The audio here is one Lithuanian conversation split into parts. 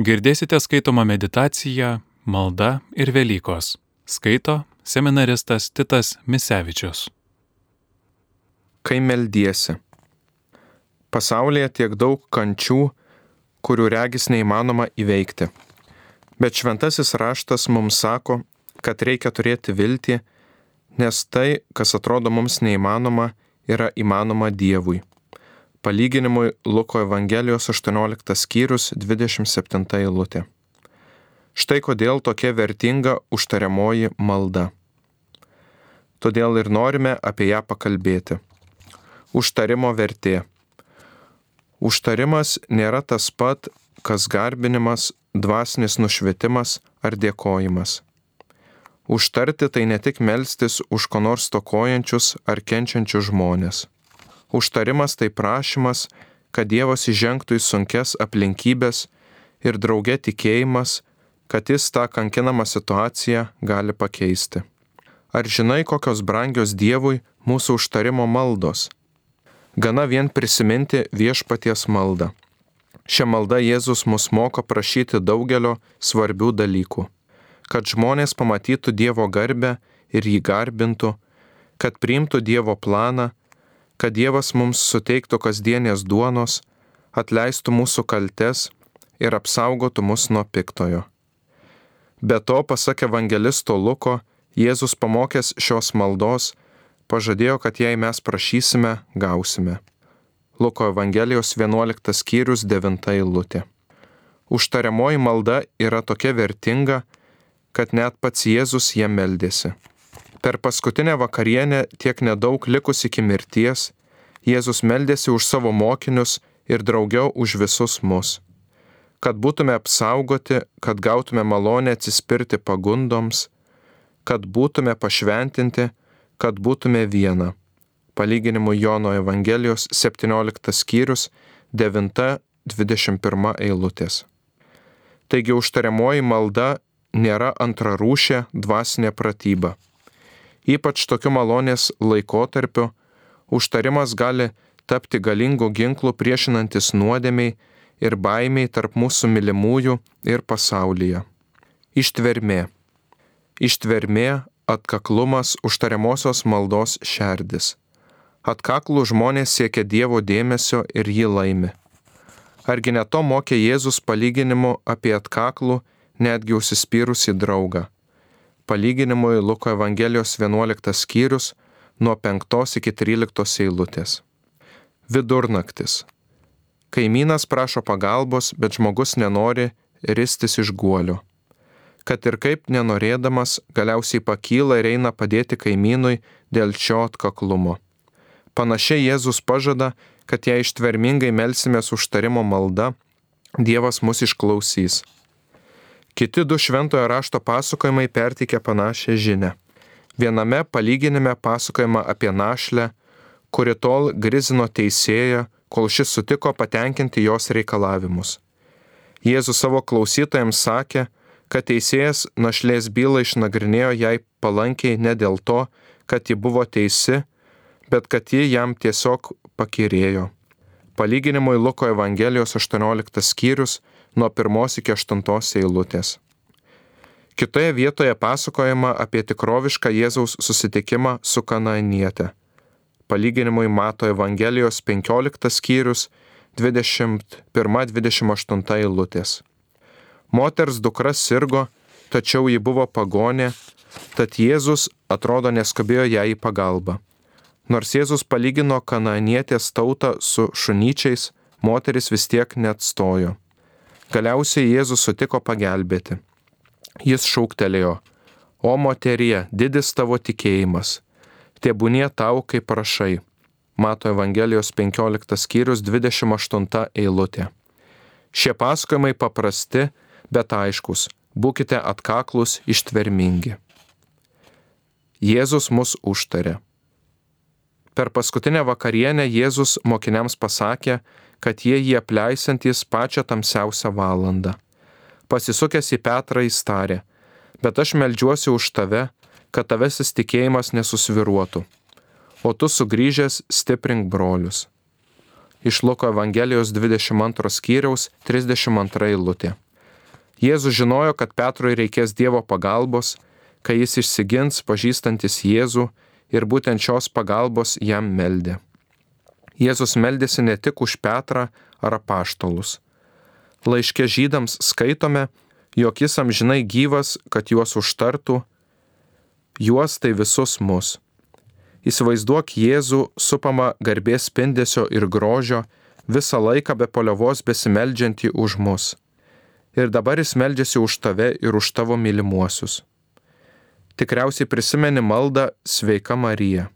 Girdėsite skaitomą meditaciją Malda ir Velykos. Skaito seminaristas Titas Misevičius. Kai meldiesi. Pasaulyje tiek daug kančių, kurių regis neįmanoma įveikti. Bet šventasis raštas mums sako, kad reikia turėti viltį, nes tai, kas atrodo mums neįmanoma, yra įmanoma Dievui. Palyginimui Luko Evangelijos 18 skyrius 27 eilutė. Štai kodėl tokia vertinga užtariamoji malda. Todėl ir norime apie ją pakalbėti. Užtarimo vertė. Užtarimas nėra tas pat, kas garbinimas, dvasinis nušvietimas ar dėkojimas. Užtarti tai ne tik melstis už ko nors tokojančius ar kenčiančius žmonės. Užtarimas tai prašymas, kad Dievas įžengtų į sunkes aplinkybės ir drauge tikėjimas, kad jis tą kankinamą situaciją gali pakeisti. Ar žinai, kokios brangios Dievui mūsų užtarimo maldos? Gana vien prisiminti viešpaties maldą. Šią maldą Jėzus mus moko prašyti daugelio svarbių dalykų. Kad žmonės pamatytų Dievo garbę ir jį garbintų, kad priimtų Dievo planą, kad Dievas mums suteiktų kasdienės duonos, atleistų mūsų kaltes ir apsaugotų mus nuo piktojo. Be to, pasak evangelisto Luko, Jėzus pamokęs šios maldos, pažadėjo, kad jei mes prašysime, gausime. Luko Evangelijos 11 skyrius 9 eilutė. Užtariamoji malda yra tokia vertinga, kad net pats Jėzus ją meldėsi. Per paskutinę vakarienę tiek nedaug likus iki mirties, Jėzus meldėsi už savo mokinius ir daugiau už visus mus. Kad būtume apsaugoti, kad gautume malonę atsispirti pagundoms, kad būtume pašventinti, kad būtume viena palyginimų Jono Evangelijos 17 skyrius 9-21 eilutės. Taigi užtariamoji malda nėra antrarūšė dvasinė pratyba. Ypač tokiu malonės laikotarpiu užtarimas gali tapti galingu ginklu priešinantis nuodėmiai ir baimiai tarp mūsų mylimųjų ir pasaulyje. Ištvermė. Ištvermė, atkaklumas užtariamosios maldos šerdis. Atkaklų žmonės siekia Dievo dėmesio ir jį laimi. Argi ne to mokė Jėzus palyginimu apie atkaklų, netgi užsispyrusi draugą. Palyginimui Luko Evangelijos 11 skyrius nuo 5 iki 13 eilutės. Vidurnaktis. Kaimynas prašo pagalbos, bet žmogus nenori ristis iš guolio. Kad ir kaip nenorėdamas, galiausiai pakyla ir eina padėti kaimynui dėl šio atkaklumo. Panašiai Jėzus pažada, kad jei ištvermingai melsimės užtarimo malda, Dievas mus išklausys. Kiti du šventojo rašto pasakojimai perteikia panašią žinę. Viename palyginime pasakojama apie našlę, kuri tol grizino teisėją, kol šis sutiko patenkinti jos reikalavimus. Jėzus savo klausytojams sakė, kad teisėjas našlės bylą išnagrinėjo jai palankiai ne dėl to, kad ji buvo teisi, bet kad ji jam tiesiog pakirėjo. Palyginimui Luko Evangelijos 18 skyrius nuo 1 iki 8 eilutės. Kitoje vietoje pasakojama apie tikrovišką Jėzaus susitikimą su Kanaanietė. Palyginimui Mato Evangelijos 15 skyrius 21-28 eilutės. Moters dukra sirgo, tačiau ji buvo pagonė, tad Jėzus atrodo neskubėjo ją į pagalbą. Nors Jėzus palygino kananietės tautą su šunyčiais, moteris vis tiek neatstojo. Galiausiai Jėzus sutiko pagelbėti. Jis šauktelėjo, o moterie, didis tavo tikėjimas, tėbūnie tau, kaip prašai. Mato Evangelijos 15 skyrius 28 eilutė. Šie pasakojimai paprasti, bet aiškus. Būkite atkaklus, ištvermingi. Jėzus mus užtarė. Per paskutinę vakarienę Jėzus mokiniams pasakė, kad jie jį apleisantys pačią tamsiausią valandą. Pasisukęs į Petrą jis tarė, bet aš melžiuosi už tave, kad tavesis tikėjimas nesusviruotų, o tu sugrįžęs stiprink brolius. Iš Luko Evangelijos 22 skyriaus 32 eilutė. Jėzus žinojo, kad Petrui reikės Dievo pagalbos, kai jis išsigins pažįstantis Jėzų ir būtent šios pagalbos jam meldė. Jėzus meldėsi ne tik už Petrą ar apaštalus. Laiške žydams skaitome, jog jis amžinai gyvas, kad juos užtartų, juos tai visus mus. Įsivaizduok Jėzų supama garbės spindesio ir grožio, visą laiką be poliovos besimeldžiantį už mus. Ir dabar jis meldžiasi už tave ir už tavo mylimuosius. Tikriausiai prisimeni maldą Sveika Marija.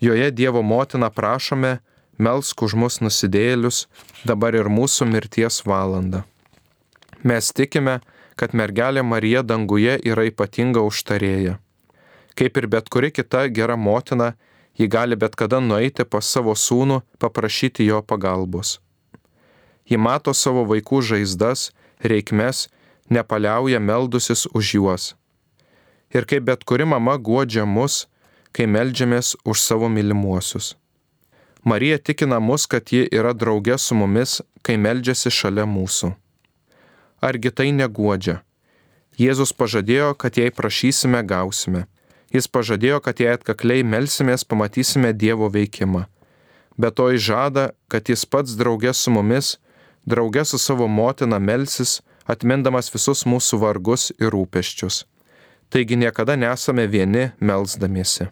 Joje Dievo motina prašome, melsk už mus nusidėlius, dabar ir mūsų mirties valanda. Mes tikime, kad mergelė Marija danguje yra ypatinga užtarėja. Kaip ir bet kuri kita gera motina, ji gali bet kada nueiti pas savo sūnų, paprašyti jo pagalbos. Ji mato savo vaikų žaizdas, reikmes, nepaliauja meldusis už juos. Ir kaip bet kuri mama guodžia mus, kai melžiamės už savo mylimuosius. Marija tikina mus, kad ji yra draugė su mumis, kai meldžiasi šalia mūsų. Argi tai neguodžia? Jėzus pažadėjo, kad jei prašysime, gausime. Jis pažadėjo, kad jei atkakliai melsimės, pamatysime Dievo veikimą. Be to jis žada, kad jis pats draugė su mumis, draugė su savo motina melsis, atmindamas visus mūsų vargus ir rūpeščius. Taigi niekada nesame vieni melzdamiesi.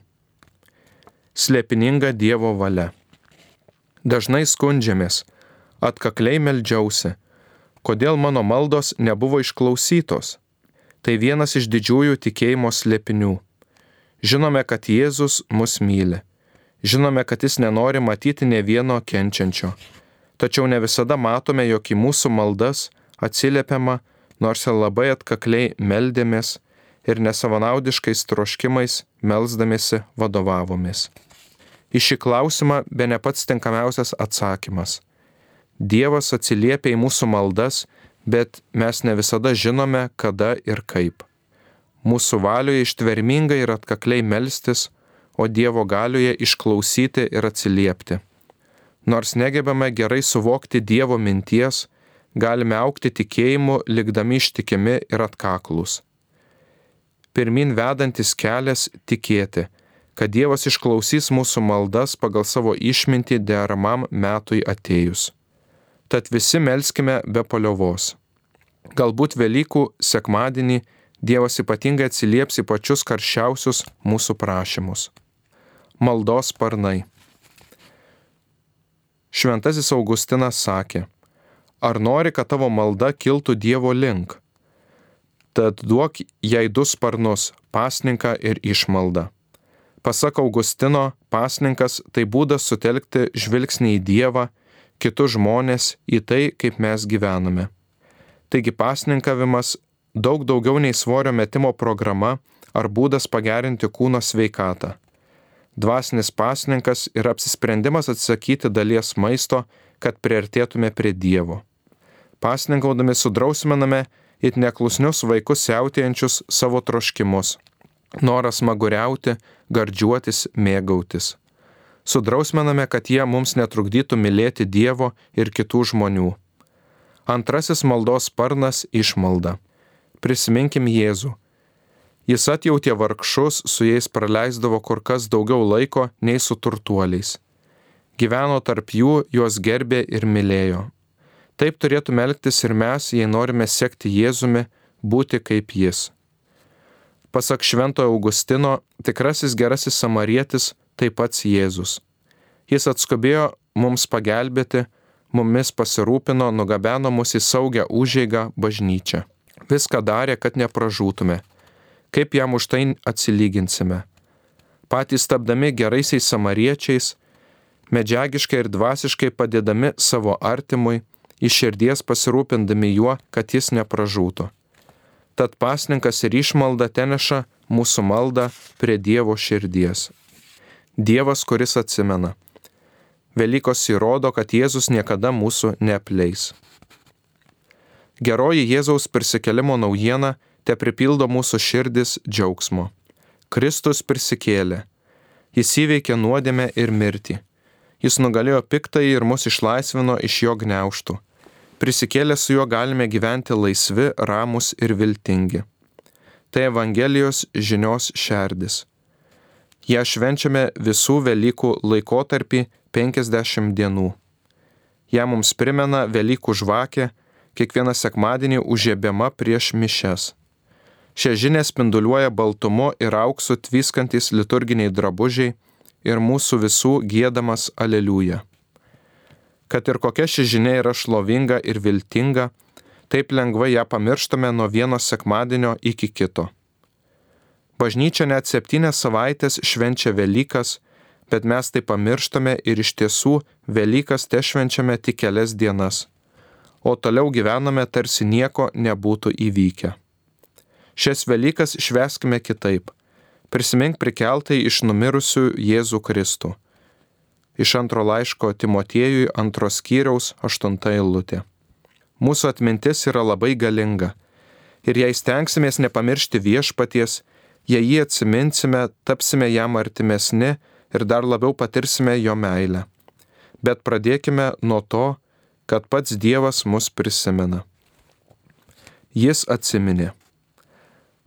Slėpininga Dievo valia. Dažnai skundžiamės, atkakliai meldžiausi, kodėl mano maldos nebuvo išklausytos. Tai vienas iš didžiųjų tikėjimo slėpinių. Žinome, kad Jėzus mus myli. Žinome, kad Jis nenori matyti ne vieno kenčiančio. Tačiau ne visada matome, jog į mūsų maldas atsiliepiama, nors ir labai atkakliai meldėmės ir nesavanaudiškais troškimais melzdamėsi vadovavomės. Į šį klausimą be ne pats tinkamiausias atsakymas. Dievas atsiliepia į mūsų maldas, bet mes ne visada žinome, kada ir kaip. Mūsų valioje ištvermingai ir atkakliai melstis, o Dievo galioje išklausyti ir atsiliepti. Nors negebame gerai suvokti Dievo minties, galime aukti tikėjimu, likdami ištikimi ir atkaklus. Pirmin vedantis kelias tikėti kad Dievas išklausys mūsų maldas pagal savo išmintį deramam metui atėjus. Tad visi melskime be paliovos. Galbūt Velykų sekmadienį Dievas ypatingai atsilieps į pačius karščiausius mūsų prašymus. Maldos sparnai. Šventasis Augustinas sakė, ar nori, kad tavo malda kiltų Dievo link? Tad duok jai du sparnus - pasninką ir išmaldą. Pasak Augustino, pasninkas tai būdas sutelkti žvilgsnį į Dievą, kitus žmonės, į tai, kaip mes gyvename. Taigi pasninkavimas daug daugiau nei svorio metimo programa ar būdas pagerinti kūno sveikatą. Dvasinis pasninkas yra apsisprendimas atsisakyti dalies maisto, kad priartėtume prie Dievo. Pasninkaudami sudrausminame it neklusnius vaikus siautėjančius savo troškimus noras maguriauti, gardžiuotis, mėgautis. Sudrausmename, kad jie mums netrukdytų mylėti Dievo ir kitų žmonių. Antrasis maldos sparnas - išmalda. Prisiminkim Jėzų. Jis atjautė vargšus, su jais praleisdavo kur kas daugiau laiko nei su turtuoliais. Gyveno tarp jų, juos gerbė ir mylėjo. Taip turėtume elgtis ir mes, jei norime sekti Jėzumi, būti kaip Jis. Pasak Šventojo Augustino, tikrasis gerasis samarietis tai pats Jėzus. Jis atskubėjo mums pagelbėti, mumis pasirūpino, nugabeno mus į saugią užėgą bažnyčią. Viską darė, kad nepražūtume. Kaip jam už tai atsilyginsime? Patys tapdami geraisiais samariečiais, medžiagiškai ir dvasiškai padėdami savo artimui, iš širdies pasirūpindami juo, kad jis nepražūtų. Tad pasninkas ir išmalda teneša mūsų maldą prie Dievo širdies. Dievas, kuris atsimena. Velykos įrodo, kad Jėzus niekada mūsų neapleis. Geroji Jėzaus persikelimo naujiena te pripildo mūsų širdis džiaugsmo. Kristus prisikėlė. Jis įveikė nuodėmę ir mirtį. Jis nugalėjo piktai ir mus išlaisvino iš jo gneuštų. Prisikėlę su juo galime gyventi laisvi, ramus ir viltingi. Tai Evangelijos žinios šerdis. Ją švenčiame visų Velykų laikotarpį 50 dienų. Ja mums primena Velykų žvakė, kiekvieną sekmadienį užėbiama prieš mišes. Šią žinę spinduliuoja baltumu ir auksu tvyskantis liturginiai drabužiai ir mūsų visų gėdamas aleliuja. Kad ir kokia ši žinia yra šlovinga ir viltinga, taip lengvai ją pamirštame nuo vieno sekmadienio iki kito. Bažnyčia net septynės savaitės švenčia Velykas, bet mes tai pamirštame ir iš tiesų Velykas te švenčiame tik kelias dienas, o toliau gyvename tarsi nieko nebūtų įvykę. Šias Velykas šveskime kitaip. Prisimink prikeltai iš numirusių Jėzų Kristų. Iš antro laiško Timotiejui antros skyriaus aštunta eilutė. Mūsų atmintis yra labai galinga. Ir jei stengsimės nepamiršti viešpaties, jei jį atsiminsime, tapsime jam artimesni ir dar labiau patirsime jo meilę. Bet pradėkime nuo to, kad pats Dievas mus prisimena. Jis atsiminė.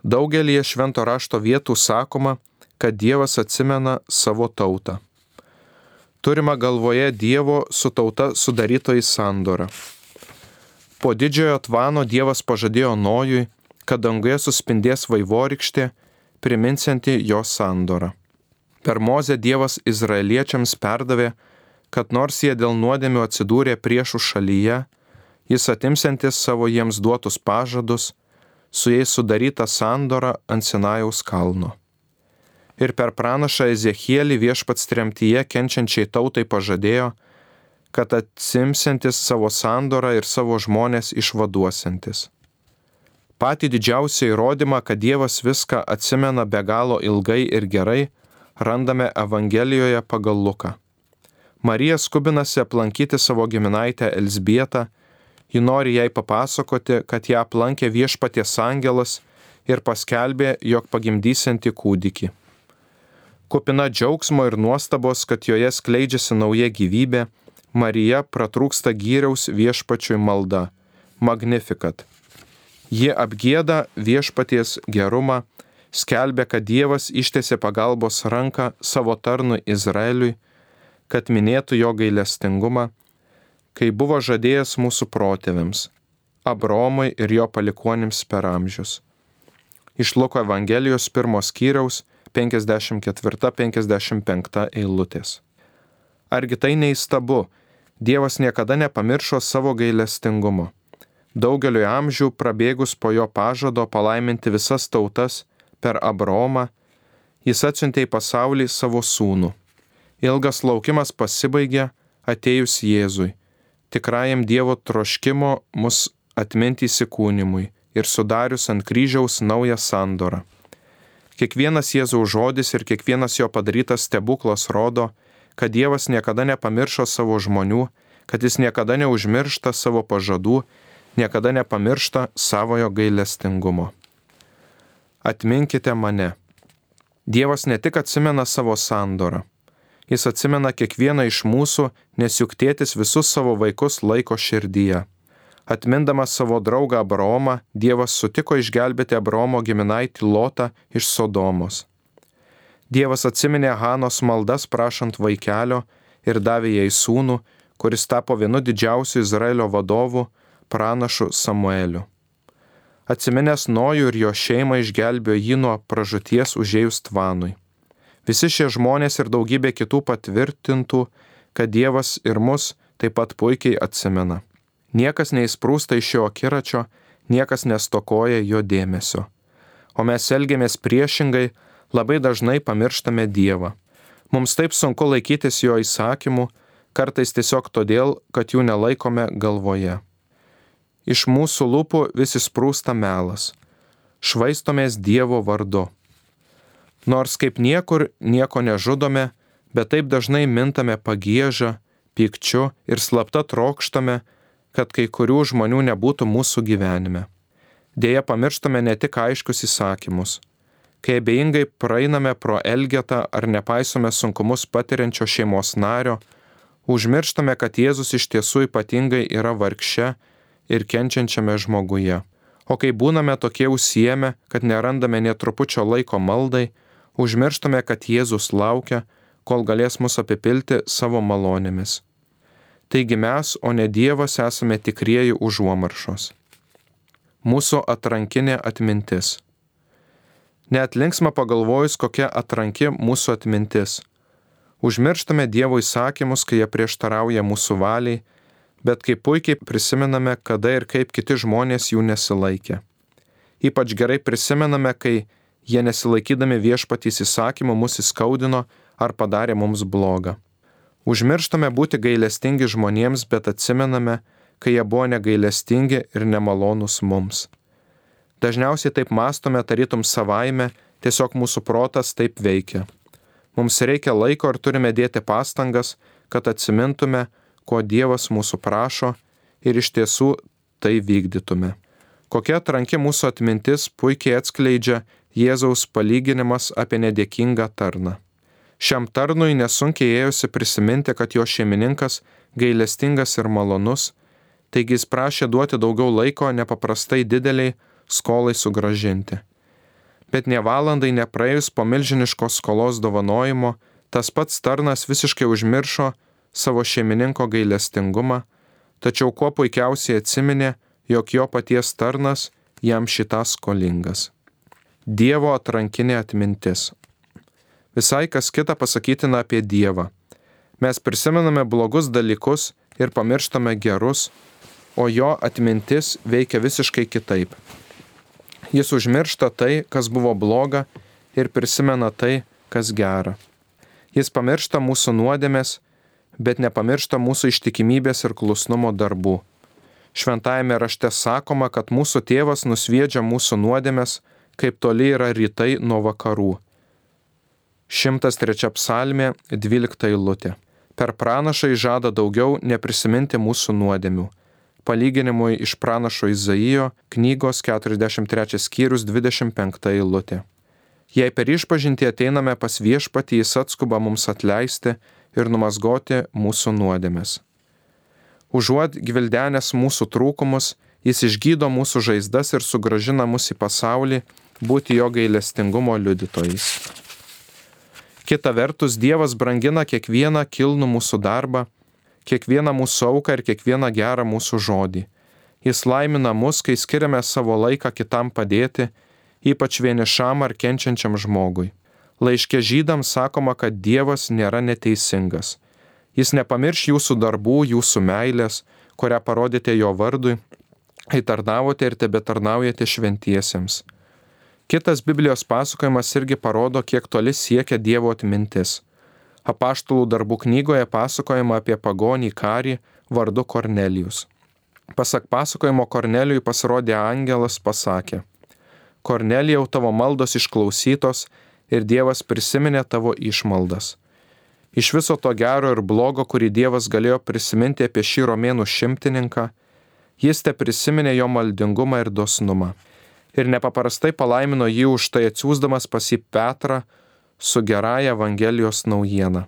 Daugelį švento rašto vietų sakoma, kad Dievas atsimena savo tautą. Turima galvoje Dievo su tauta sudarytojai sandora. Po didžiojo tvano Dievas pažadėjo Nojui, kad danguje suspindės vaivorykštė, priminsianti jo sandorą. Per mozę Dievas izraeliečiams perdavė, kad nors jie dėl nuodėmių atsidūrė priešų šalyje, jis atimsiantis savo jiems duotus pažadus, su jais sudarytą sandorą ant Sinajaus kalno. Ir per pranašą Ezechielį viešpats tremtyje kenčiančiai tautai pažadėjo, kad atsimsiantis savo sandorą ir savo žmonės išvaduosiantis. Patį didžiausią įrodymą, kad Dievas viską atsimena be galo ilgai ir gerai, randame Evangelijoje pagal Luką. Marija skubinasi aplankyti savo giminaitę Elsbietą Ji nori jai papasakoti, kad ją aplankė viešpaties angelas ir paskelbė, jog pagimdysianti kūdikį. Kupina džiaugsmo ir nuostabos, kad joje skleidžiasi nauja gyvybė, Marija pratrūksta gyriaus viešpačiui malda - Magnifikat. Ji apgėda viešpaties gerumą, skelbia, kad Dievas ištėsi pagalbos ranką savo tarnui Izraeliui, kad minėtų jo gailestingumą kai buvo žadėjęs mūsų protėviams - Abromui ir jo palikuonims per amžius. Iš Luko Evangelijos pirmos skyriaus 54-55 eilutės. Argi tai neįstabu, Dievas niekada nepamiršo savo gailestingumo. Daugeliu amžių prabėgus po jo pažado palaiminti visas tautas per Abromą, jis atsiuntė į pasaulį savo sūnų. Ilgas laukimas pasibaigė atėjus Jėzui tikrajam Dievo troškimo mus atminti įsikūnimui ir sudarius ant kryžiaus naują sandorą. Kiekvienas Jėzaus žodis ir kiekvienas jo padarytas stebuklas rodo, kad Dievas niekada nepamiršo savo žmonių, kad jis niekada neužmiršta savo pažadų, niekada nepamiršta savojo gailestingumo. Atminkite mane. Dievas ne tik atsimena savo sandorą, Jis atsimena kiekvieną iš mūsų, nes juk tėtis visus savo vaikus laiko širdyje. Atmindamas savo draugą Abraomą, Dievas sutiko išgelbėti Abraomo giminaitį Lotą iš Sodomos. Dievas atsiminė Hanos maldas prašant vaikelio ir davė jai sūnų, kuris tapo vienu didžiausių Izraelio vadovų, pranašu Samueliu. Atsiminęs Nojų ir jo šeimą išgelbėjo jį nuo pražuties užėjus tvanui. Visi šie žmonės ir daugybė kitų patvirtintų, kad Dievas ir mus taip pat puikiai atsimena. Niekas neįsprūsta iš jo akiračio, niekas nestokoja jo dėmesio. O mes elgiamės priešingai, labai dažnai pamirštame Dievą. Mums taip sunku laikytis jo įsakymų, kartais tiesiog todėl, kad jų nelaikome galvoje. Iš mūsų lūpų vis įsprūsta melas. Švaistomės Dievo vardu. Nors kaip niekur nieko nežudome, bet taip dažnai mintame pagėžą, pykčiu ir slapta trokštame, kad kai kurių žmonių nebūtų mūsų gyvenime. Deja, pamirštame ne tik aiškius įsakymus. Kai abejingai praeiname pro elgetą ar nepaisome sunkumus patiriančio šeimos nario, užmirštame, kad Jėzus iš tiesų ypatingai yra vargše ir kenčiančiame žmoguje. O kai būname tokie užsiemę, kad nerandame netrupučio laiko maldai, užmirštame, kad Jėzus laukia, kol galės mus apipilti savo malonėmis. Taigi mes, o ne Dievas, esame tikrieji užuomaršos. Mūsų atrankinė atmintis. Net linksma pagalvojus, kokia atranki mūsų atmintis. Užmirštame Dievo įsakymus, kai jie prieštarauja mūsų valiai, bet kaip puikiai prisimename, kada ir kaip kiti žmonės jų nesilaikė. Ypač gerai prisimename, kai jie nesilaikydami viešpatys įsakymų mus įskaudino ar padarė mums blogą. Užmirštame būti gailestingi žmonėms, bet atsimename, kai jie buvo negailestingi ir nemalonūs mums. Dažniausiai taip mastome tarytum savaime, tiesiog mūsų protas taip veikia. Mums reikia laiko ir turime dėti pastangas, kad atsimintume, ko Dievas mūsų prašo ir iš tiesų tai vykdytume. Kokia tranki mūsų atmintis puikiai atskleidžia Jėzaus palyginimas apie nedėkingą tarną. Šiam tarnui nesunkiai ėjosi prisiminti, kad jo šeimininkas gailestingas ir malonus, taigi jis prašė duoti daugiau laiko nepaprastai dideliai skolai sugražinti. Bet ne valandai nepraėjus po milžiniškos skolos dovanojimo, tas pats tarnas visiškai užmiršo savo šeimininko gailestingumą, tačiau kuo puikiausiai atsiminė, jog jo paties tarnas jam šitą skolingas. Dievo atrankinė atmintis. Visai kas kita pasakytina apie Dievą. Mes prisimename blogus dalykus ir pamirštame gerus, o jo atmintis veikia visiškai kitaip. Jis užmiršta tai, kas buvo bloga ir prisimena tai, kas gera. Jis pamiršta mūsų nuodėmės bet nepamiršta mūsų ištikimybės ir klusnumo darbų. Šventajame rašte sakoma, kad mūsų tėvas nusviedžia mūsų nuodėmės, kaip toli yra rytai nuo vakarų. 103 psalmė 12 eilutė. Per pranašą žada daugiau neprisiminti mūsų nuodėmių. Palyginimui iš pranašo Izaijo knygos 43 skyrius 25 eilutė. Jei per išpažinti ateiname pas viešpatį, jis atskuba mums atleisti ir numasgoti mūsų nuodėmes. Užuot gvildenęs mūsų trūkumus, jis išgydo mūsų žaizdas ir sugražina mus į pasaulį būti jo gailestingumo liudytojais. Kita vertus, Dievas brangina kiekvieną kilnų mūsų darbą, kiekvieną mūsų auką ir kiekvieną gerą mūsų žodį. Jis laimina mus, kai skiriame savo laiką kitam padėti, ypač vienišam ar kenčiančiam žmogui. Laiškė žydams sakoma, kad Dievas nėra neteisingas. Jis nepamirš jūsų darbų, jūsų meilės, kurią parodėte jo vardui, kai tarnavote ir tebe tarnaujate šventiesiems. Kitas Biblijos pasakojimas irgi parodo, kiek toli siekia Dievo atmintis. Apaštalų darbų knygoje pasakojama apie pagonį karį vardu Kornelijus. Pasak pasakojimo Kornelijui pasirodė angelas, pasakė, Kornelijau tavo maldos išklausytos ir Dievas prisiminė tavo išmaldas. Iš viso to gero ir blogo, kurį Dievas galėjo prisiminti apie šį romėnų šimtininką, jis te prisiminė jo maldingumą ir dosnumą. Ir nepaprastai palaimino jį už tai atsiūsdamas pas jį Petrą su gerąją Evangelijos naujiena.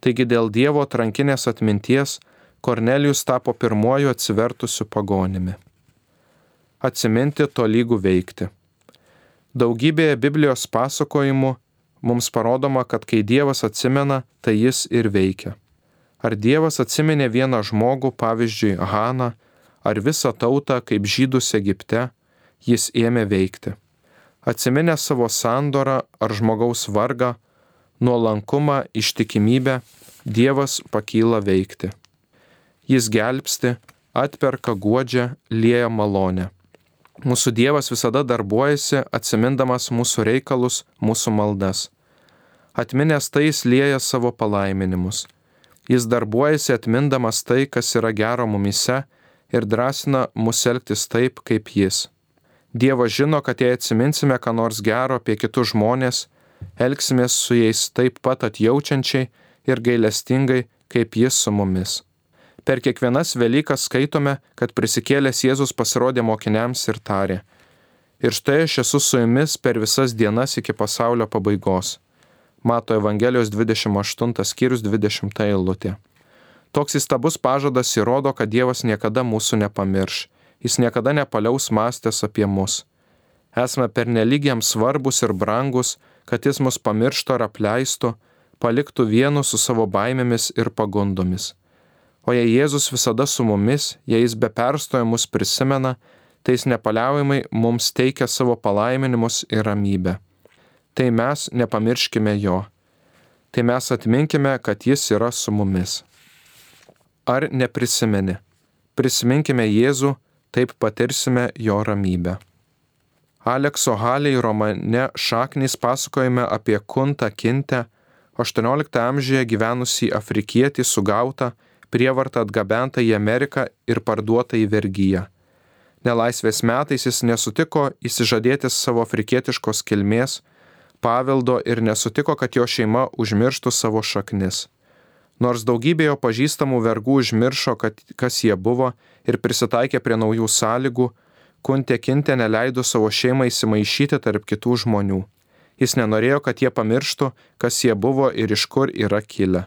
Taigi dėl Dievo trankinės atminties Kornelijus tapo pirmuoju atsivertusiu pagonimi. Atsiminti to lygų veikti. Daugybėje Biblijos pasakojimų mums parodoma, kad kai Dievas atsimena, tai jis ir veikia. Ar Dievas atsiminė vieną žmogų, pavyzdžiui, Haną, ar visą tautą kaip žydus Egipte, jis ėmė veikti. Atsiminę savo sandorą ar žmogaus vargą, nuolankumą, ištikimybę, Dievas pakyla veikti. Jis gelbsti, atperka godžią, lieja malonę. Mūsų Dievas visada darbuojasi, atsimindamas mūsų reikalus, mūsų maldas. Atminęs tai jis lieja savo palaiminimus. Jis darbuojasi atmindamas tai, kas yra gero mumise ir drąsina mus elgtis taip, kaip jis. Dievas žino, kad jei atsiminsime, ką nors gero apie kitus žmonės, elgsimės su jais taip pat atjaučiančiai ir gailestingai, kaip jis su mumis. Per kiekvienas Velykas skaitome, kad prisikėlęs Jėzus pasirodė mokiniams ir tarė. Ir štai aš esu su jumis per visas dienas iki pasaulio pabaigos. Mato Evangelijos 28 skyrius 20 eilutė. Toks įstabus pažadas įrodo, kad Dievas niekada mūsų nepamirš jis niekada nepaliaus mąstęs apie mus. Esame pernelygiam svarbus ir brangus, kad jis mus pamirštų ar apleistų, paliktų vienu su savo baimėmis ir pagundomis. O jei Jėzus visada su mumis, jei jis be perstojo mus prisimena, tai jis nepaliaujamai mums teikia savo palaiminimus ir ramybę. Tai mes nepamirškime jo. Tai mes atminkime, kad jis yra su mumis. Ar neprisimeni? Prisiminkime Jėzų, taip patirsime jo ramybę. Alekso Haliai romane Šaknys pasakojame apie Kuntą Kintę, 18 amžiuje gyvenusį afrikietį sugautą, prievartą atgabentą į Ameriką ir parduotą į vergyją. Nelaisvės metais jis nesutiko įsižadėti savo afrikietiškos kilmės, paveldo ir nesutiko, kad jo šeima užmirštų savo šaknis. Nors daugybė jo pažįstamų vergų užmiršo, kad, kas jie buvo ir prisitaikė prie naujų sąlygų, Kuntė Kintė neleido savo šeimai įsimaišyti tarp kitų žmonių. Jis nenorėjo, kad jie pamirštų, kas jie buvo ir iš kur yra kilę.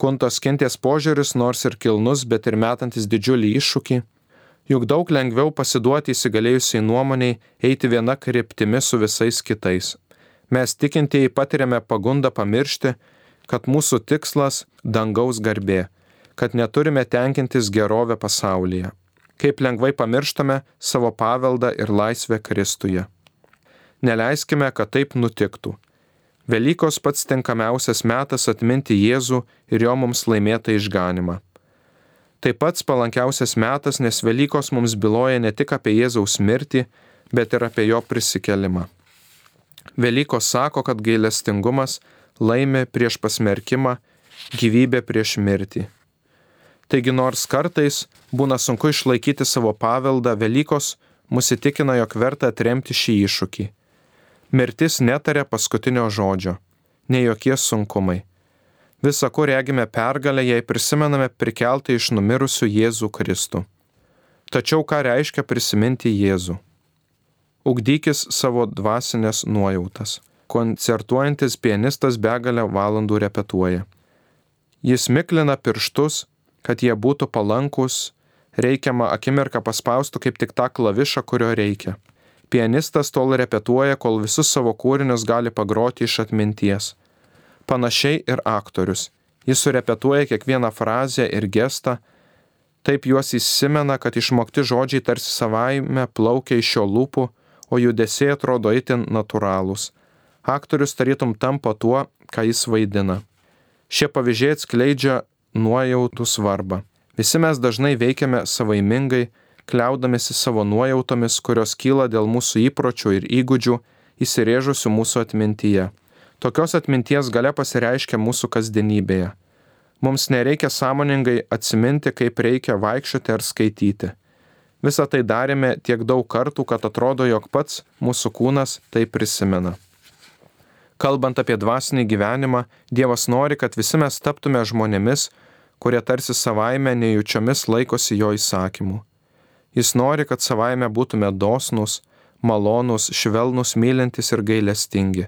Kuntos Kintės požiūris nors ir kilnus, bet ir metantis didžiulį iššūkį, juk daug lengviau pasiduoti įsigalėjusiai nuomoniai eiti viena kryptimi su visais kitais. Mes tikintieji patiriame pagundą pamiršti, kad mūsų tikslas - dangaus garbė, kad neturime tenkintis gerovę pasaulyje kaip lengvai pamirštame savo paveldą ir laisvę Kristuje. Neleiskime, kad taip nutiktų. Velykos pats tinkamiausias metas atminti Jėzų ir jo mums laimėtą išganimą. Tai pats palankiausias metas, nes Velykos mums byloja ne tik apie Jėzaus mirtį, bet ir apie jo prisikelimą. Velykos sako, kad gailestingumas laimė prieš pasmerkimą, gyvybė prieš mirtį. Taigi nors kartais būna sunku išlaikyti savo paveldą, Velykos mus įtikina, jog verta atremti šį iššūkį. Mirtis netarė paskutinio žodžio, ne jokie sunkumai. Visą kur regime pergalę, jei prisimename prikeltą iš numirusių Jėzų Kristų. Tačiau ką reiškia prisiminti Jėzų? Ugdykis savo dvasinės nuojautas. Koncertuojantis pianistas begalę valandų repetuoja. Jis miklina pirštus, kad jie būtų palankus, reikiamą akimirką paspaustų kaip tik tą klavišą, kurio reikia. Pianistas tol repetuoja, kol visus savo kūrinius gali pagroti iš atminties. Panašiai ir aktorius. Jis surepetuoja kiekvieną frazę ir gestą, taip juos įsimena, kad išmokti žodžiai tarsi savaime plaukia iš jo lūpų, o judesiai atrodo itin natūralūs. Aktorius tarytum tampa tuo, ką jis vaidina. Šie pavyzdžiai atskleidžia nuojautų svarbą. Visi mes dažnai veikiame savaimingai, kliaudamėsi savo nuojautomis, kurios kyla dėl mūsų įpročių ir įgūdžių įsirėžusių mūsų atmintyje. Tokios atminties gale pasireiškia mūsų kasdienybėje. Mums nereikia sąmoningai atsiminti, kaip reikia vaikščioti ar skaityti. Visą tai darėme tiek daug kartų, kad atrodo, jog pats mūsų kūnas tai prisimena. Kalbant apie dvasinį gyvenimą, Dievas nori, kad visi mes taptume žmonėmis, kurie tarsi savaime nejučiomis laikosi jo įsakymų. Jis nori, kad savaime būtume dosnus, malonus, švelnus, mylintis ir gailestingi.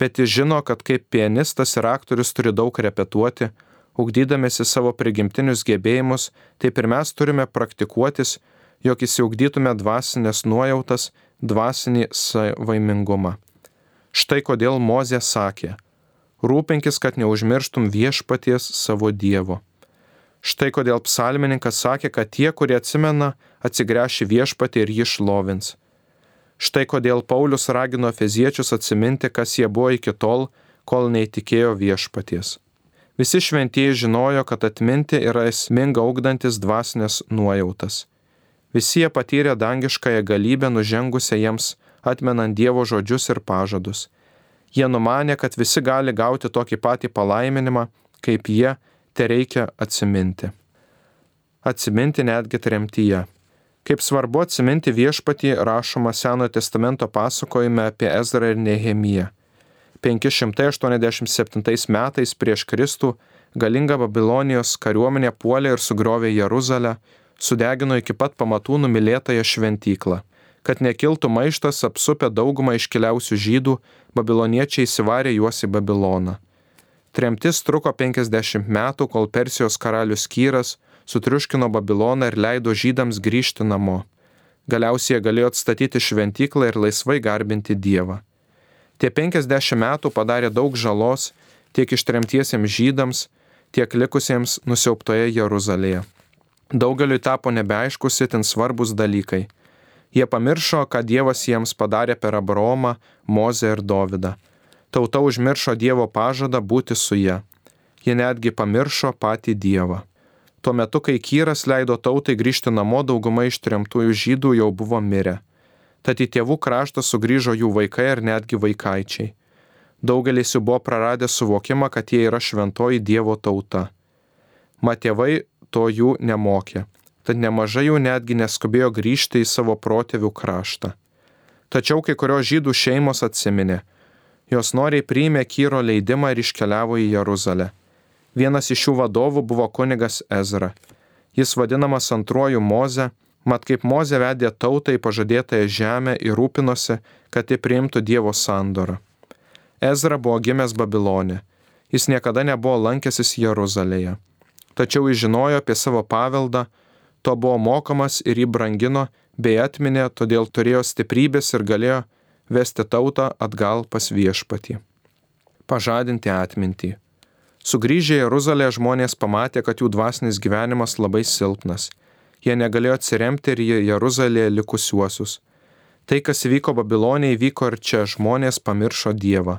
Bet jis žino, kad kaip pianistas ir aktorius turi daug repetuoti, ugdydamėsi savo prigimtinius gebėjimus, taip ir mes turime praktikuotis, jog įsiugdytume dvasinės nuojautas, dvasinį savaimingumą. Štai kodėl Mozė sakė, rūpinkis, kad neužmirštum viešpaties savo Dievo. Štai kodėl psalmininkas sakė, kad tie, kurie atsimena, atsigręši viešpatį ir jį šlovins. Štai kodėl Paulius ragino feziečius atsiminti, kas jie buvo iki tol, kol neįtikėjo viešpaties. Visi šventieji žinojo, kad atminti yra esminga augdantis dvasinės nuojautas. Visi jie patyrė dangiškąją galybę nužengusią jiems atmenant Dievo žodžius ir pažadus. Jie numanė, kad visi gali gauti tokį patį palaiminimą, kaip jie, te reikia atsiminti. Atsiminti netgi tremtyje. Kaip svarbu atsiminti viešpatį rašoma Senojo testamento pasakojime apie Ezrą ir Nehemiją. 587 metais prieš Kristų galinga Babilonijos kariuomenė puolė ir sugriovė Jeruzalę, sudegino iki pat pamatų numylėtąją šventyklą. Kad nekiltų maištas apsupę daugumą iškeliausių žydų, babiloniečiai įsivarė juos į Babiloną. Tremtis truko 50 metų, kol Persijos karalius Kyras sutriuškino Babiloną ir leido žydams grįžti namo. Galiausiai jie galėjo atstatyti šventyklą ir laisvai garbinti Dievą. Tie 50 metų padarė daug žalos tiek ištremtiesiems žydams, tiek likusiems nusiauptoje Jeruzalėje. Daugeliui tapo nebeaiškus itin svarbus dalykai. Jie pamiršo, ką Dievas jiems padarė per Abraomą, Mozę ir Dovydą. Tauta užmiršo Dievo pažadą būti su ją. Jie netgi pamiršo patį Dievą. Tuo metu, kai Kyras leido tautai grįžti namo, dauguma ištremtųjų žydų jau buvo mirę. Tad į tėvų kraštą sugrįžo jų vaikai ir netgi vaikaičiai. Daugelis jų buvo praradę suvokimą, kad jie yra šventoji Dievo tauta. Mat tėvai to jų nemokė, tad nemažai jų netgi neskubėjo grįžti į savo protėvių kraštą. Tačiau kai kurios žydų šeimos atsiminė, jos noriai priėmė Kyro leidimą ir iškeliavo į Jeruzalę. Vienas iš šių vadovų buvo kunigas Ezra. Jis vadinamas antruoju Moze, mat kaip Moze vedė tautą į pažadėtąją žemę ir rūpinosi, kad ji priimtų Dievo sandorą. Ezra buvo gimęs Babilone. Jis niekada nebuvo lankęsis Jeruzalėje. Tačiau jis žinojo apie savo paveldą, to buvo mokomas ir jį brangino, bei atminė, todėl turėjo stiprybės ir galėjo vesti tautą atgal pas viešpatį. Pažadinti atmintį. Sugryžę į Jeruzalę žmonės pamatė, kad jų dvasinis gyvenimas labai silpnas. Jie negalėjo atsiremti ir į Jeruzalėje likusiuosius. Tai, kas įvyko Babilonė, įvyko ir čia žmonės pamiršo Dievą.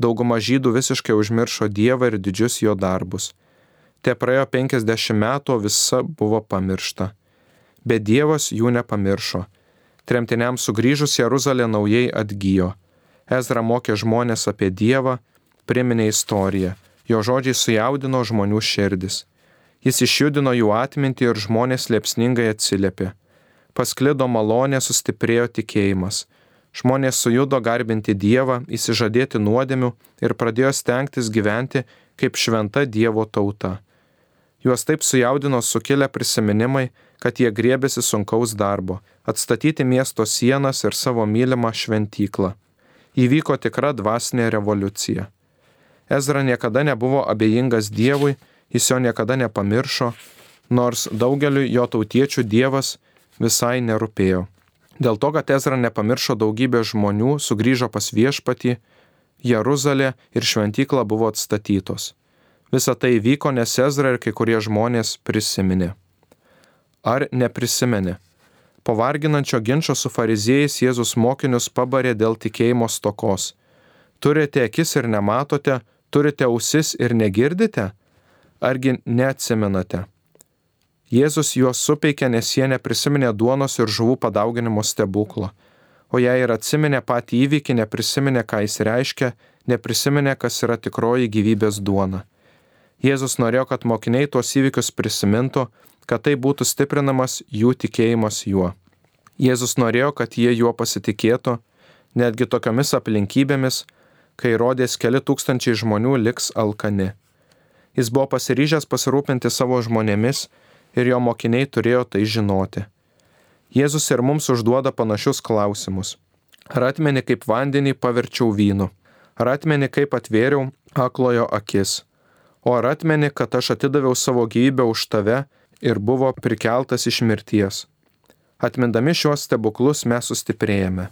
Dauguma žydų visiškai užmiršo Dievą ir didžius jo darbus. Te praėjo 50 metų, visa buvo pamiršta. Bet Dievas jų nepamiršo. Tremtiniams sugrįžus Jeruzalė naujai atgyjo. Ezra mokė žmonės apie Dievą, priminė istoriją Jo žodžiai sujaudino žmonių širdis. Jis išjudino jų atmintį ir žmonės liepsningai atsiliepė. Pasklido malonė, sustiprėjo tikėjimas. Žmonės sujudo garbinti Dievą, įsižadėti nuodėmių ir pradėjo stengtis gyventi kaip šventa Dievo tauta. Juos taip sujaudino sukilę prisiminimai, kad jie griebėsi sunkaus darbo - atstatyti miesto sienas ir savo mylimą šventyklą. Įvyko tikra dvasinė revoliucija. Ezra niekada nebuvo abejingas Dievui, jis jo niekada nepamiršo, nors daugeliu jo tautiečių Dievas visai nerūpėjo. Dėl to, kad Ezra nepamiršo daugybė žmonių, sugrįžo pas viešpatį, Jeruzalė ir šventykla buvo atstatytos. Visa tai vyko, nes Ezra ir kai kurie žmonės prisiminė. Ar neprisiminė? Po varginančio ginčio su fariziejais Jėzus mokinius pabarė dėl tikėjimo stokos. Turite akis ir nematote, turite ausis ir negirdite? Argi neatsimenate? Jėzus juos supeikė, nes jie neprisiminė duonos ir žuvų padauginimo stebuklo. O jei ir atsiminė patį įvykį, neprisiminė, ką jis reiškia, neprisiminė, kas yra tikroji gyvybės duona. Jėzus norėjo, kad mokiniai tuos įvykius prisimintų, kad tai būtų stiprinamas jų tikėjimas juo. Jėzus norėjo, kad jie juo pasitikėtų, netgi tokiamis aplinkybėmis, kai rodės keli tūkstančiai žmonių liks alkani. Jis buvo pasiryžęs pasirūpinti savo žmonėmis ir jo mokiniai turėjo tai žinoti. Jėzus ir mums užduoda panašius klausimus. Ar atmeni, kaip vandenį paverčiau vynu? Ar atmeni, kaip atvėriau aklojo akis? O ar atmeni, kad aš atidaviau savo gyvybę už tave ir buvo prikeltas iš mirties? Atmindami šiuos stebuklus mes sustiprėjame.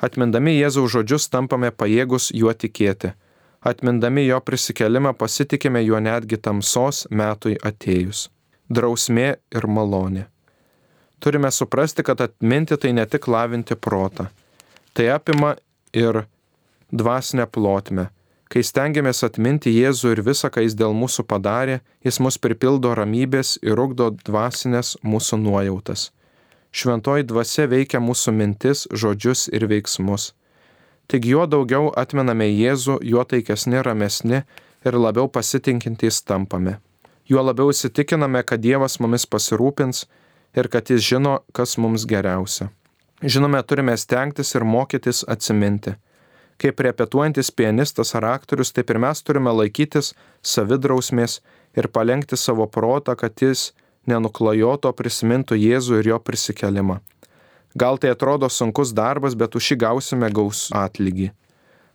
Atmindami Jėzaus žodžius tampame pajėgus juo tikėti. Atmindami jo prisikelimą pasitikime juo netgi tamsos metui atėjus. Drausmė ir malonė. Turime suprasti, kad atminti tai ne tik lavinti protą. Tai apima ir dvasinę plotmę. Kai stengiamės atminti Jėzų ir visą, ką jis dėl mūsų padarė, jis mus pripildo ramybės ir ugdo dvasinės mūsų nuojautas. Šventoji dvasia veikia mūsų mintis, žodžius ir veiksmus. Tik juo daugiau atmename Jėzų, juo taikesni, ramesni ir labiau pasitinkintys tampame. Juo labiau įsitikiname, kad Dievas mumis pasirūpins ir kad Jis žino, kas mums geriausia. Žinome, turime stengtis ir mokytis atsiminti. Kaip repetuojantis pianistas ar aktorius, taip ir mes turime laikytis savidrausmės ir palengti savo protą, kad jis nenuklajoto prisimintų Jėzų ir jo prisikelimą. Gal tai atrodo sunkus darbas, bet už jį gausime gaus atlygį.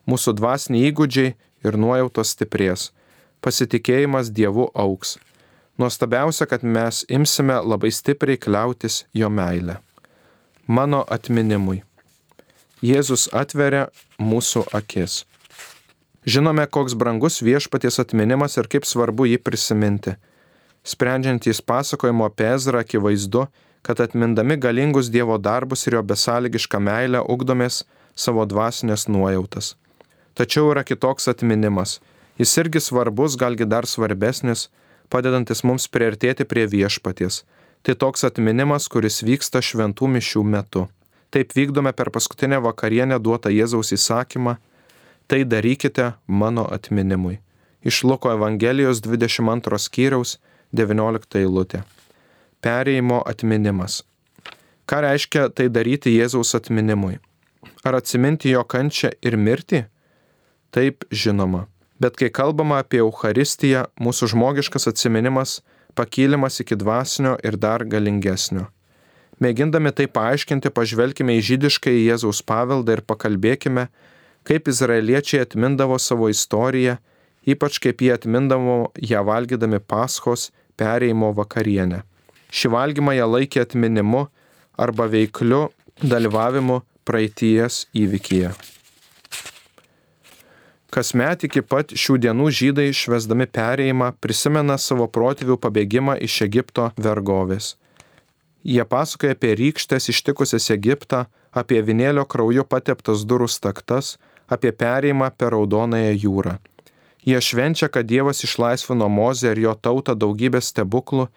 Mūsų dvasiniai įgūdžiai ir nuojautos stiprės. Pasitikėjimas Dievu auks. Nuostabiausia, kad mes imsime labai stipriai kliautis jo meilę. Mano atminimui. Jėzus atveria mūsų akis. Žinome, koks brangus viešpaties atminimas ir kaip svarbu jį prisiminti. Sprendžiantys pasakojimo apie Ezrą akivaizdu, kad atmindami galingus Dievo darbus ir jo besąlygišką meilę ugdomės savo dvasinės nuojautas. Tačiau yra kitoks atminimas. Jis irgi svarbus, galgi dar svarbesnis, padedantis mums priartėti prie viešpaties. Tai toks atminimas, kuris vyksta šventų mišių metu. Taip vykdome per paskutinę vakarienę duotą Jėzaus įsakymą - tai darykite mano atminimui. Iš Luko Evangelijos 22 skyriaus 19 eilutė. Perėjimo atminimas. Ką reiškia tai daryti Jėzaus atminimui? Ar atsiminti jo kančią ir mirtį? Taip, žinoma. Bet kai kalbama apie Eucharistiją, mūsų žmogiškas atminimas pakylimas iki dvasinio ir dar galingesnio. Mėgindami tai paaiškinti, pažvelkime į žydišką į Jėzaus paveldą ir pakalbėkime, kaip izraeliečiai atmindavo savo istoriją, ypač kaip jie atmindavo ją valgydami paskos perėjimo vakarienę. Šį valgymą jie laikė atminimu arba veikliu dalyvavimu praeities įvykyje. Kasmet iki pat šių dienų žydai švesdami perėjimą prisimena savo protėvių pabėgimą iš Egipto vergovės. Jie pasakoja apie rykštės ištikusias Egiptą, apie vinėlio krauju pateptas durų staktas, apie perėjimą per Raudonąją jūrą. Jie švenčia, kad Dievas išlaisvino Mozę ir jo tautą daugybę stebuklų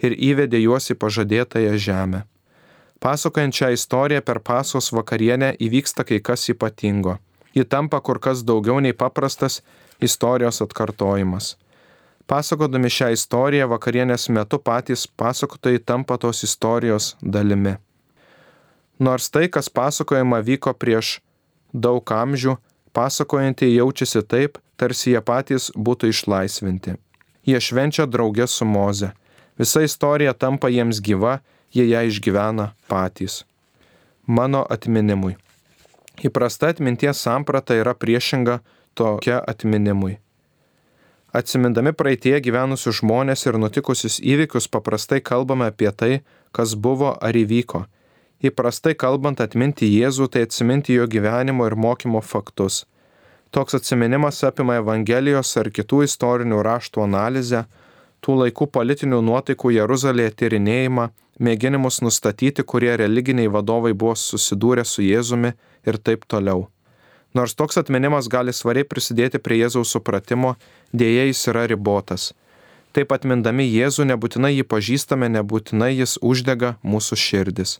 ir įvedė juos į pažadėtąją žemę. Pasakojant šią istoriją per pasos vakarienę įvyksta kai kas ypatingo. Ji tampa kur kas daugiau nei paprastas istorijos atkartojimas. Pasakodami šią istoriją vakarienės metu patys pasakotojai tampa tos istorijos dalimi. Nors tai, kas pasakojama vyko prieš daug amžių, pasakojantieji jaučiasi taip, tarsi jie patys būtų išlaisvinti. Jie švenčia draugę su Moze. Visa istorija tampa jiems gyva, jie ją išgyvena patys. Mano atminimui. Įprasta atminties samprata yra priešinga tokia atminimui. Atsimindami praeitie gyvenusius žmonės ir nutikusius įvykius paprastai kalbame apie tai, kas buvo ar įvyko. Įprastai kalbant atminti Jėzų, tai atsiminti jo gyvenimo ir mokymo faktus. Toks atsiminimas apima Evangelijos ar kitų istorinių raštų analizę, tų laikų politinių nuotaikų Jeruzalėje tyrinėjimą, mėginimus nustatyti, kurie religiniai vadovai buvo susidūrę su Jėzumi ir taip toliau. Nors toks atminimas gali svariai prisidėti prie Jėzaus supratimo, dėja jis yra ribotas. Taip atmindami Jėzų nebūtinai jį pažįstame, nebūtinai jis uždega mūsų širdis.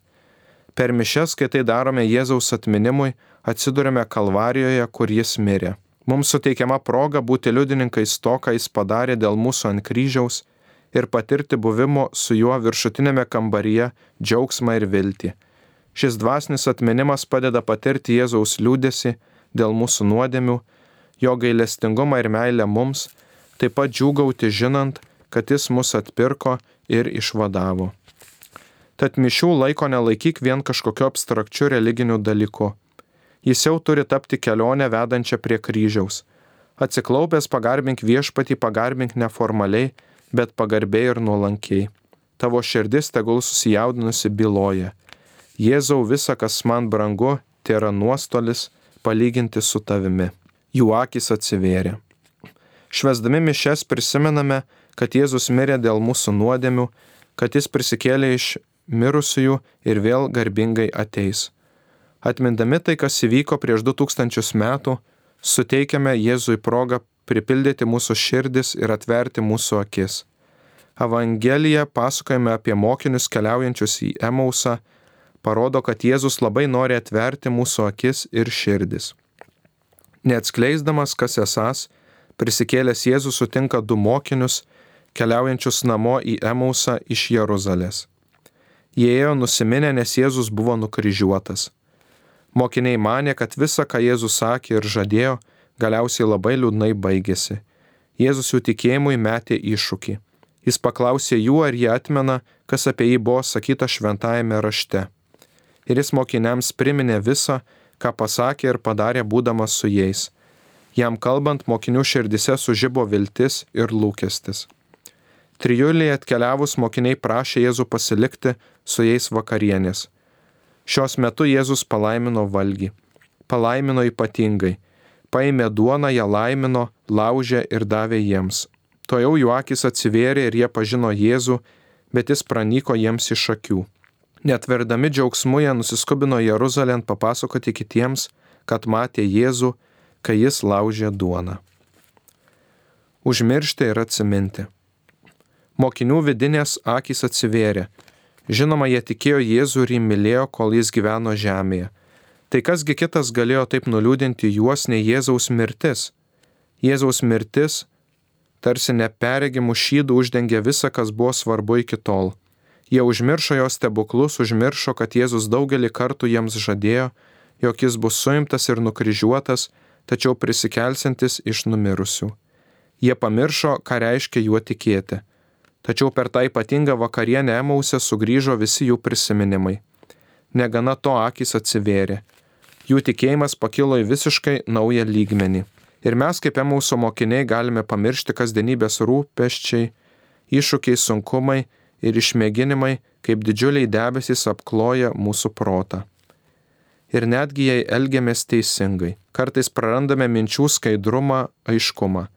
Per mišes, kai tai darome Jėzaus atminimui, atsidurime Kalvarijoje, kur jis mirė. Mums suteikiama proga būti liudininkais to, ką jis padarė dėl mūsų ant kryžiaus ir patirti buvimo su juo viršutinėme kambaryje džiaugsmą ir viltį. Šis dvasinis atminimas padeda patirti Jėzaus liūdėsi dėl mūsų nuodėmių, jo gailestingumą ir meilę mums, taip pat džiūgauti žinant, kad jis mus atpirko ir išvadavo. Tad mišių laiko nelaikyk vien kažkokiu abstrakčiu religiniu dalyku. Jis jau turi tapti kelionę vedančią prie kryžiaus. Atsiklaupęs pagarbink viešpatį, pagarbink neformaliai, bet pagarbiai ir nuolankiai. Tavo širdis tegul susijaudinusi byloja. Jėzau visa, kas man brangu, tai yra nuostolis palyginti su tavimi. Jų akis atsivėrė. Švesdami mišes prisimename, kad Jėzus mirė dėl mūsų nuodėmių, kad jis prisikėlė iš mirusiųjų ir vėl garbingai ateis. Atmindami tai, kas įvyko prieš 2000 metų, suteikiame Jėzui progą pripildyti mūsų širdis ir atverti mūsų akis. Evangelija pasakojame apie mokinius keliaujančius į Emausą, parodo, kad Jėzus labai nori atverti mūsų akis ir širdis. Neatskleisdamas, kas esas, prisikėlęs Jėzus sutinka du mokinius, keliaujančius namo į Emausą iš Jeruzalės. Jie ėjo nusiminę, nes Jėzus buvo nukryžiuotas. Mokiniai mane, kad visa, ką Jėzus sakė ir žadėjo, galiausiai labai liūdnai baigėsi. Jėzus jų tikėjimui metė iššūkį. Jis paklausė jų, ar jie atmena, kas apie jį buvo sakyta šventajame rašte. Ir jis mokiniams priminė visą, ką pasakė ir padarė būdamas su jais. Jam kalbant, mokinių širdise sužybo viltis ir lūkestis. Trijulėje atkeliavus mokiniai prašė Jėzų pasilikti su jais vakarienės. Šios metu Jėzus palaimino valgį. Palaimino ypatingai. Paėmė duoną, ją laimino, laužė ir davė jiems. To jau jų akis atsivėrė ir jie pažino Jėzų, bet jis pranyko jiems iš akių. Netverdami džiaugsmu jie nusiskubino Jeruzalėn papasakoti kitiems, kad matė Jėzų, kai jis laužė duoną. Užmiršti ir atsiminti. Mokinių vidinės akys atsivėrė. Žinoma, jie tikėjo Jėzų ir jį mylėjo, kol jis gyveno žemėje. Tai kasgi kitas galėjo taip nuliūdinti juos nei Jėzaus mirtis? Jėzaus mirtis tarsi neperegimų šydų uždengė visą, kas buvo svarbu iki tol. Jie užmiršo jos stebuklus, užmiršo, kad Jėzus daugelį kartų jiems žadėjo, jog jis bus suimtas ir nukryžiuotas, tačiau prisikelsintis iš numirusių. Jie pamiršo, ką reiškia juo tikėti. Tačiau per tą ypatingą vakarienę Emausę sugrįžo visi jų prisiminimai. Negana to akis atsivėrė. Jų tikėjimas pakilo į visiškai naują lygmenį. Ir mes kaip Emauso mokiniai galime pamiršti kasdienybės rūpeščiai, iššūkiai sunkumai ir išmėginimai, kaip didžiuliai debesys apkloja mūsų protą. Ir netgi jei elgiamės teisingai, kartais prarandame minčių skaidrumą, aiškumą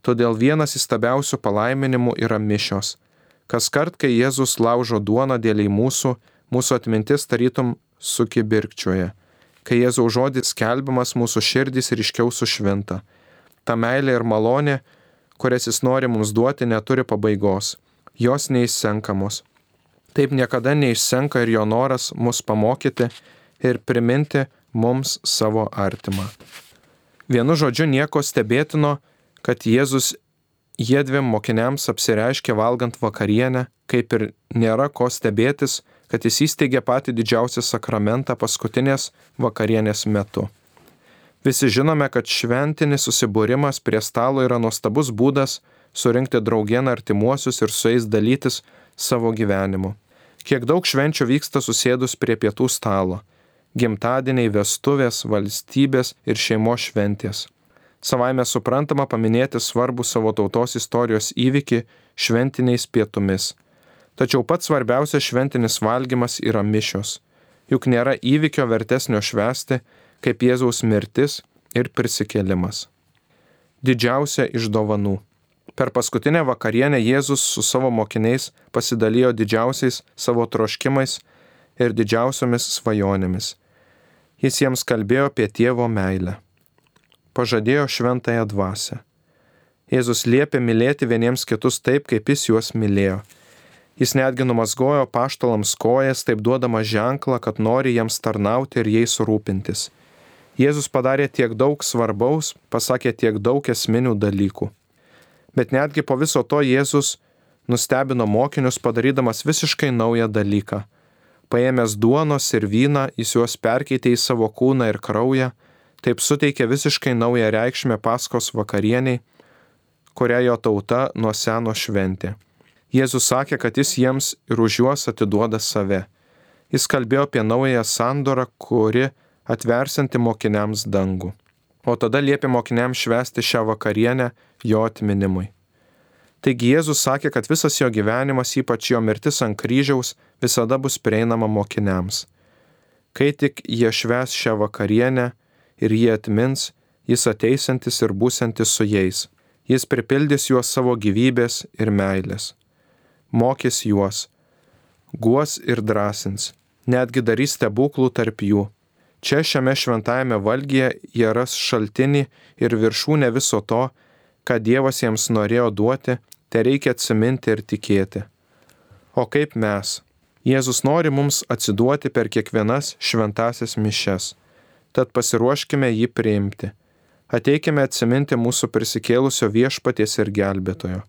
Todėl vienas įstabiausių palaiminimų yra mišios. Kas kart, kai Jėzus laužo duoną dėliai mūsų, mūsų atmintis tarytum sukibirkčioje. Kai Jėzaus žodis skelbiamas, mūsų širdys ryškiau sušvinta. Ta meilė ir malonė, kurias jis nori mums duoti, neturi pabaigos. Jos neišsenkamos. Taip niekada neišsenka ir jo noras mus pamokyti ir priminti mums savo artimą. Vienu žodžiu nieko stebėtino, kad Jėzus jiedviem mokiniams apsireiškė valgant vakarienę, kaip ir nėra ko stebėtis, kad jis įsteigė patį didžiausią sakramentą paskutinės vakarienės metu. Visi žinome, kad šventinis susibūrimas prie stalo yra nuostabus būdas surinkti draugieną artimuosius ir su jais dalytis savo gyvenimu. Kiek daug švenčių vyksta susėdus prie pietų stalo - gimtadieniai, vestuvės, valstybės ir šeimos šventės. Savaime suprantama paminėti svarbų savo tautos istorijos įvykį šventiniais pietumis. Tačiau pats svarbiausias šventinis valgymas yra mišios. Juk nėra įvykio vertesnio švesti, kaip Jėzaus mirtis ir prisikėlimas. Didžiausia iš dovanų. Per paskutinę vakarienę Jėzus su savo mokiniais pasidalijo didžiausiais savo troškimais ir didžiausiomis svajonėmis. Jis jiems kalbėjo apie tėvo meilę pažadėjo šventąją dvasę. Jėzus liepė mylėti vieniems kitus taip, kaip jis juos mylėjo. Jis netgi numasgojo paštalams kojas, taip duodama ženklą, kad nori jiems tarnauti ir jais rūpintis. Jėzus padarė tiek daug svarbaus, pasakė tiek daug esminių dalykų. Bet netgi po viso to Jėzus nustebino mokinius padarydamas visiškai naują dalyką. Paėmęs duonos ir vyną, jis juos perkeitė į savo kūną ir kraują, taip suteikė visiškai naują reikšmę paskos vakarieniai, kurią jo tauta nuo seno šventė. Jėzus sakė, kad jis jiems ir už juos atiduoda save. Jis kalbėjo apie naują sandorą, kuri atversinti mokiniams dangų. O tada liepė mokiniams švesti šią vakarienę jo atminimui. Taigi Jėzus sakė, kad visas jo gyvenimas, ypač jo mirtis ant kryžiaus, visada bus prieinama mokiniams. Kai tik jie šves šią vakarienę, ir jie atmins, jis ateisantis ir būsantis su jais. Jis pripildys juos savo gyvybės ir meilės. Mokys juos, guos ir drąsins, netgi darys stebuklų tarp jų. Čia šiame šventajame valgyje jie ras šaltinį ir viršūnę viso to, ką Dievas jiems norėjo duoti, te reikia atsiminti ir tikėti. O kaip mes? Jėzus nori mums atsiduoti per kiekvienas šventasias mišes tad pasiruoškime jį priimti. Ateikime atsiminti mūsų prisikėlusio viešpaties ir gelbėtojo.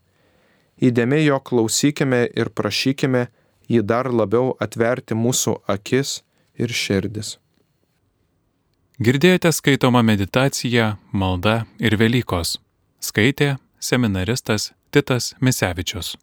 Įdėmiai jo klausykime ir prašykime jį dar labiau atverti mūsų akis ir širdis. Girdėjote skaitomą meditaciją Malda ir Velykos. Skaitė seminaristas Titas Misevičius.